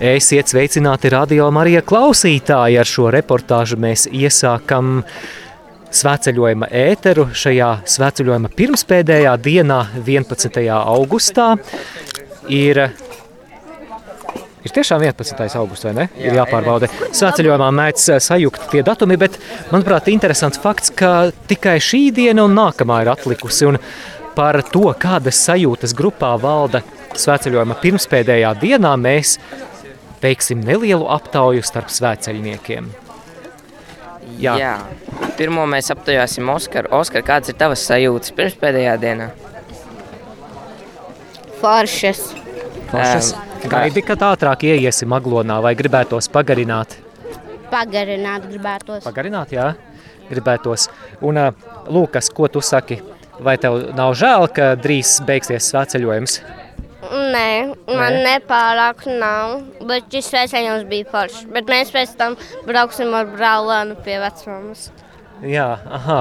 Esiet sveicināti radio Marija klausītāji. Ar šo reportāžu mēs iesākam svētceļojuma ēteru šajā svētceļojuma pirmspēdējā dienā, 11. augustā. Ir Ir tiešām 11. augusts, vai ne? Ir jāpārbauda. Svētceļojumā mēdz sajukt tie datumi, bet, manuprāt, interesants fakts, ka tikai šī diena un nākamā ir atlikusi. Un par to, kādas sajūtas grupā valda svētceļojuma pirmspēdējā dienā, mēs veiksim nelielu aptauju starp svētceļniekiem. Jā. Jā. Pirmo mēs aptaujāsim Oskaru. Oskar, kāds ir tavas sajūtas pirmspēdējā dienā? Foršas. Foršas. Um, Gaidi, kad ātrāk ieiesim aglonā vai gribētos pagarināt? Pagarināt gribētos. Pagarināt, jā, gribētos. Un Lūkas, ko tu saki? Vai tev nav žēl, ka drīz beigsies svētceļojums? Nē, man Nē. nepārāk nav, bet šis sveiciens bija foršs. Bet mēs pēc tam brauksim ar brālēnu pie vecmāmas. Jā, aha,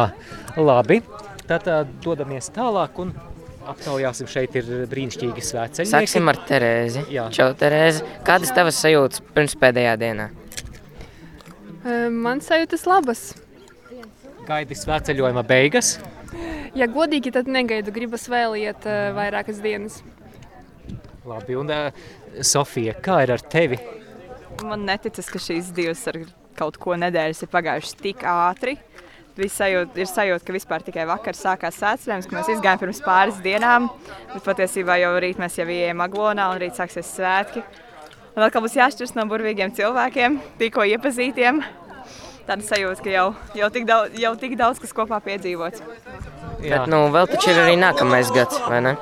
labi. Tad uh, dodamies tālāk un aptaujāsim. Šeit ir brīnišķīgi svētceļi. Sāksim ar Terēzi. Jā. Čau, Terēzi. Kādas tavas sajūtas pirms pēdējā dienā? Man sajūtas labas. Gaidi svētceļojuma beigas? Ja godīgi, tad negaidu. Gribas vēl iet vairākas dienas. Labi, un uh, Sofija, kā ir ar tevi? Man neticas, ka šīs divas ar kaut ko nedēļas ir pagājušas tik ātri. Sajūt, ir sajūta, ka vispār tikai vakar sākās svētceļojums, ka mēs izgājām pirms pāris dienām. Bet patiesībā jau rīt mēs jau ejam aglonā un rīt sāksies svētki. Un atkal būs jāšķiras no burvīgiem cilvēkiem, tikko iepazītiem. Tāda sajūta, ka jau, jau, tik daudz, jau tik daudz kas kopā piedzīvots. Jā. Bet, nu, vēl taču ir arī nākamais gads, vai ne?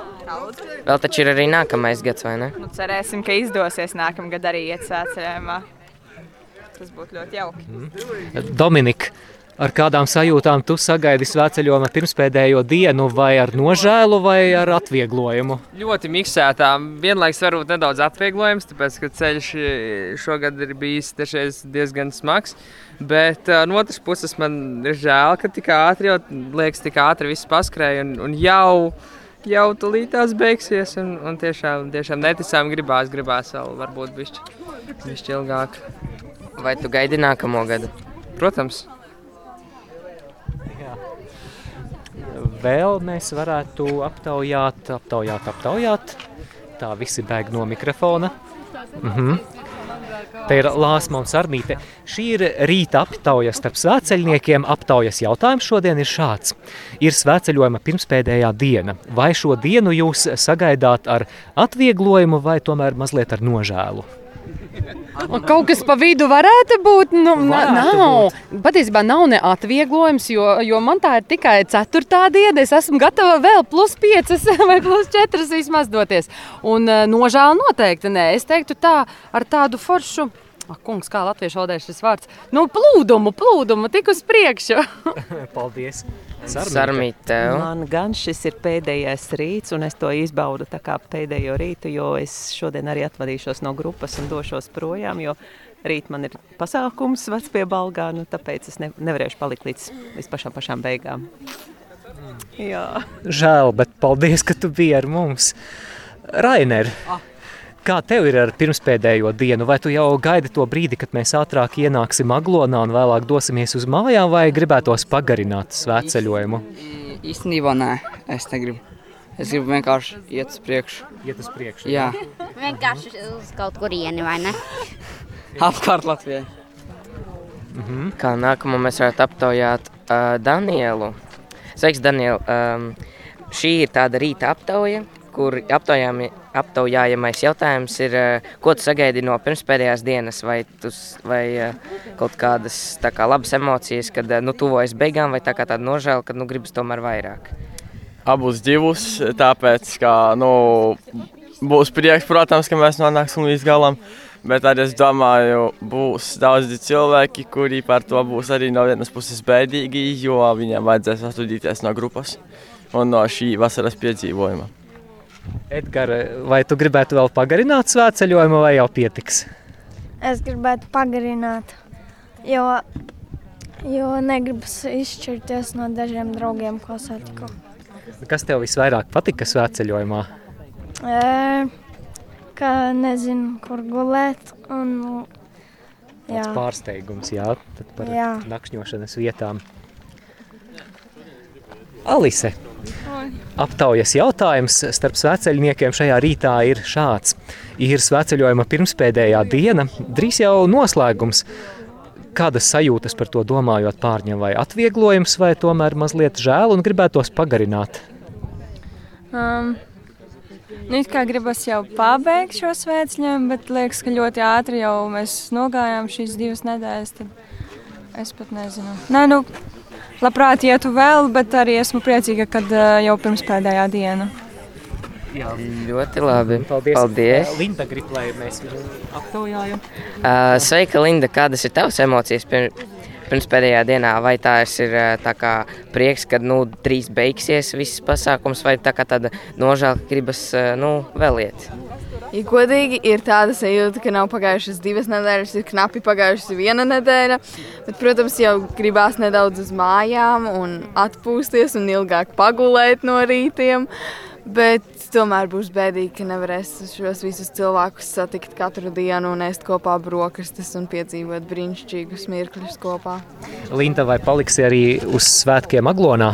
Vēl taču ir arī nākamais gads, vai ne? Nu, cerēsim, ka izdosies nākamgad arī iet svētceļojumā. Tas būtu ļoti jauki. Mm. Dominika, Ar kādām sajūtām tu sagaidi svētceļojuma pirmspēdējo dienu, vai ar nožēlu, vai ar atvieglojumu? Ļoti miksētām. Vienlaikus varbūt nedaudz atvieglojums, tāpēc, ka ceļš šogad ir bijis diezgan smags. Bet uh, no otras puses man ir žēl, ka tik ātri, jau liekas, tik ātri viss paskrēja un, un jau jau tūlīt tās beigsies. Un, un tiešām, tiešām neticām, gribās, gribās vēl varbūt bišķi, ilgāk. Vai tu gaidi nākamo gadu? Protams. vēl mēs varētu aptaujāt, aptaujāt, aptaujāt. Tā visi bēg no mikrofona. Mhm. Te ir Lāsma un Sarmīte. Šī ir rīta aptauja starp svētceļniekiem. Aptaujas jautājums šodien ir šāds. Ir svētceļojuma pirmspēdējā diena. Vai šo dienu jūs sagaidāt ar atvieglojumu vai tomēr mazliet ar nožēlu? Kaut kas pa vidu varētu būt. Nu, varētu nav. Būt. Patiesībā nav ne atvieglojums, jo, jo man tā ir tikai ceturtā diena. Es esmu gatava vēl plus piecas vai plus četras vismaz doties. Un eh, nožēla noteikti nē. Es teiktu tā ar tādu foršu. Ak, kungs, kā latviešu valodā šis vārds? Nu, plūdumu, plūdumu, tik uz priekšu. Paldies! Sarmīte. Man gan šis ir pēdējais rīts, un es to izbaudu kā pēdējo rītu, jo es šodien arī atvadīšos no grupas un došos projām. Rīt man ir pasākums vecs pie balgā, nu, tāpēc es ne, nevarēšu palikt līdz, līdz pašām, pašām beigām. Jā. Žēl, bet paldies, ka tu biji ar mums. Rainer, ah. Kā tev ir ar pirmspēdējo dienu? Vai tu jau gaidi to brīdi, kad mēs ātrāk ienāksim aglonā un vēlāk dosimies uz mājām, vai gribētos pagarināt svētceļojumu? Īstenībā nē, es negribu. Es gribu vienkārši iet uz priekšu. Iet uz priekšu. Jā. vienkārši uz kaut kurieni, vai ne? Apkārt Latvijai. Mm -hmm. Kā nākamo mēs varētu aptaujāt uh, Danielu. Sveiks, Daniel. Um, šī ir tāda rīta aptauja, kur aptaujājamais jautājums ir, eh, ko tu sagaidi no pirmspēdējās dienas, vai, tu, vai eh, kaut kādas kā, labas emocijas, kad eh, nu, tuvojas beigām, vai tā kā tāda nožēla, ka nu, gribas tomēr vairāk? Abus divus, tāpēc, ka nu, būs prieks, protams, ka mēs nonāksim līdz galam, bet arī es domāju, būs daudzi cilvēki, kuri par to būs arī no vienas puses bēdīgi, jo viņiem vajadzēs atvadīties no grupas un no šī vasaras piedzīvojuma. Edgars, vai tu gribētu vēl pagarināt svētceļojumu, vai jau pietiks? Es gribētu pagarināt, jo, jo negribas izšķirties no dažiem draugiem, ko satiku. Kas tev visvairāk patika svētceļojumā? E, ka nezinu, kur gulēt. Un, Tāds pārsteigums, jā, tad par Jā. nakšņošanas vietām. Alise, aptaujas jautājums starp sveceļniekiem šajā rītā ir šāds. Ir sveceļojuma pirmspēdējā diena, drīz jau noslēgums. Kādas sajūtas par to domājot pārņem vai atvieglojums, vai tomēr mazliet žēl un gribētos pagarināt? Um, nu, kā gribas jau pabeigt šo svētceļojumu, bet liekas, ka ļoti ātri jau mēs nogājām šīs divas nedēļas. Tad es pat nezinu. Nē, nu, labprāt ietu vēl, bet arī esmu priecīga, kad uh, jau pirms pēdējā diena. Jā. Ļoti labi. Paldies. Paldies. Linda grib, lai mēs viņu aptaujājam. Uh, sveika, Linda. Kādas ir tavas emocijas pir pirms pēdējā dienā? Vai tās ir tā kā prieks, ka nu, drīz beigsies viss pasākums, vai tā kā tāda nožēla, ka gribas nu, vēl iet? Ja godīgi, ir tāda sajūta, ka nav pagājušas divas nedēļas, ir knapi pagājusi viena nedēļa. Bet, protams, jau gribās nedaudz uz mājām, un atpūsties un ilgāk pagulēt no rītiem. Bet tomēr būs bēdīgi, ka nevarēs šos visus cilvēkus satikt katru dienu un ēst kopā brokastis un piedzīvot brīnišķīgus mirkļus kopā. Linda, vai paliksi arī uz svētkiem Aglonā?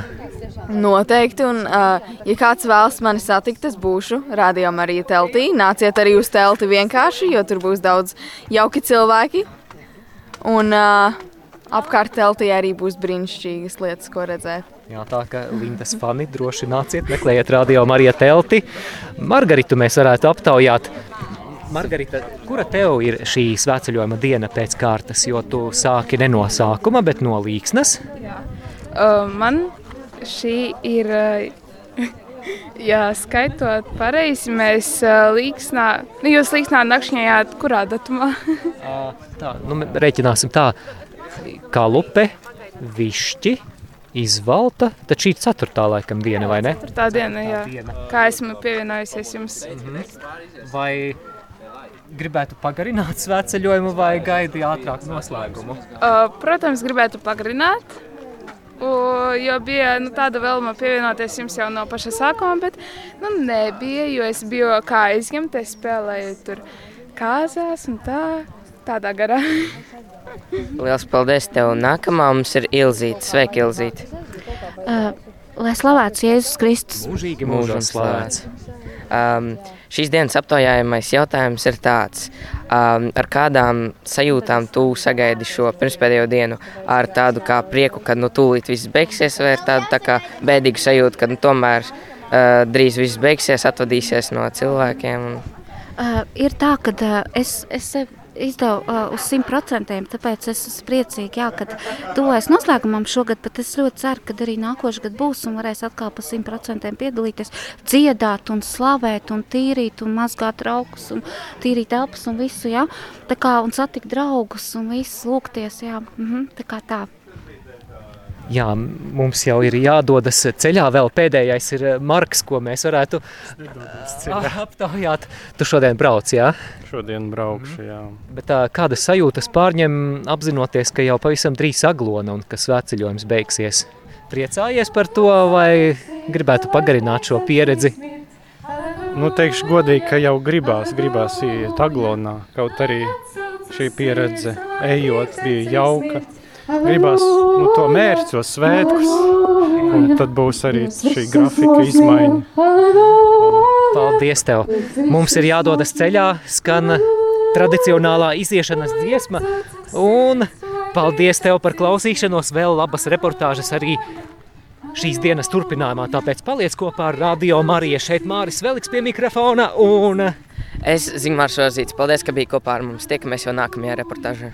Noteikti, un, uh, ja kāds vēlas mani satikt, es būšu rādījumā arī teltī. Nāciet arī uz telti vienkārši, jo tur būs daudz jauki cilvēki. Un uh, apkārt teltī arī būs brīnišķīgas lietas, ko redzēt. Jā, tā kā Lindas fani droši nāciet, meklējiet radio Marija telti. Margaritu mēs varētu aptaujāt. Margarita, kura tev ir šī svētceļojuma diena pēc kārtas, jo tu sāki ne no sākuma, bet no līksnes? Uh, man šī ir, uh, ja skaitot pareizi, mēs uh, līksnā, nu jūs līksnā nakšņējāt kurā datumā? tā, nu, rēķināsim tā, kā lupe, višķi, izvalta, tad šī ir ceturtā laikam diena, vai ne? Tā diena, jā. diena. Kā esmu pievienojusies jums. Vai gribētu pagarināt svētceļojumu vai gaidi ātrāk noslēgumu? Uh, protams, gribētu pagarināt. U, jo bija nu, tāda vēlme pievienoties jums jau no paša sākuma, bet nu, nebija. Jo es biju kā aizņemta, es spēlēju tur kāzās un tā, tādā garā. Lielas paldies tev. Nākamā mums ir Ilzīte. Sveika, Ilzīte. Uh, lai slavēts Jēzus Kristus. Mūžīgi Mūžam slavēts. Um, šīs dienas aptaujājamais jautājums ir tāds, um, ar kādām sajūtām tu sagaidi šo pirmspēdējo dienu? Ar tādu kā prieku, ka nu tūlīt viss beigsies, vai ar tādu tā kā bēdīgu sajūtu, ka nu tomēr uh, drīz viss beigsies, atvadīsies no cilvēkiem? Un... Uh, ir tā, ka uh, es, es sev izdevu uh, uz simt procentiem, tāpēc es esmu priecīga, jā, ka tuvojas noslēgumam šogad, bet es ļoti ceru, ka arī nākošais gads būs un varēs atkal pa simt procentiem piedalīties, dziedāt un slavēt un tīrīt un mazgāt traukus un tīrīt elpas un visu, jā, tā kā un satikt draugus un visu lūgties, jā, mhm, tā kā tā. Jā, mums jau ir jādodas ceļā. Vēl pēdējais ir Marks, ko mēs varētu ceļā. aptaujāt. Tu šodien brauc, jā? Šodien braukšu, jā. Bet tā, kādas sajūtas pārņem apzinoties, ka jau pavisam drīz aglona un ka svētceļojums beigsies? Priecājies par to vai gribētu pagarināt šo pieredzi? Nu, teikšu godīgi, ka jau gribās, gribās iet aglonā. Kaut arī šī pieredze ejot bija jauka. Gribās nu, to mērķi, to svētkus, un tad būs arī šī grafika izmaiņa. Paldies tev! Mums ir jādodas ceļā, skan tradicionālā iziešanas dziesma, un paldies tev par klausīšanos, vēl labas reportāžas arī šīs dienas turpinājumā, tāpēc paliec kopā ar Radio Mariju. Šeit Māris Veliks pie mikrofona, un Es Zigmārs Rozīts. Paldies, ka biji kopā ar mums. Tiekamies jau nākamajā reportāžā.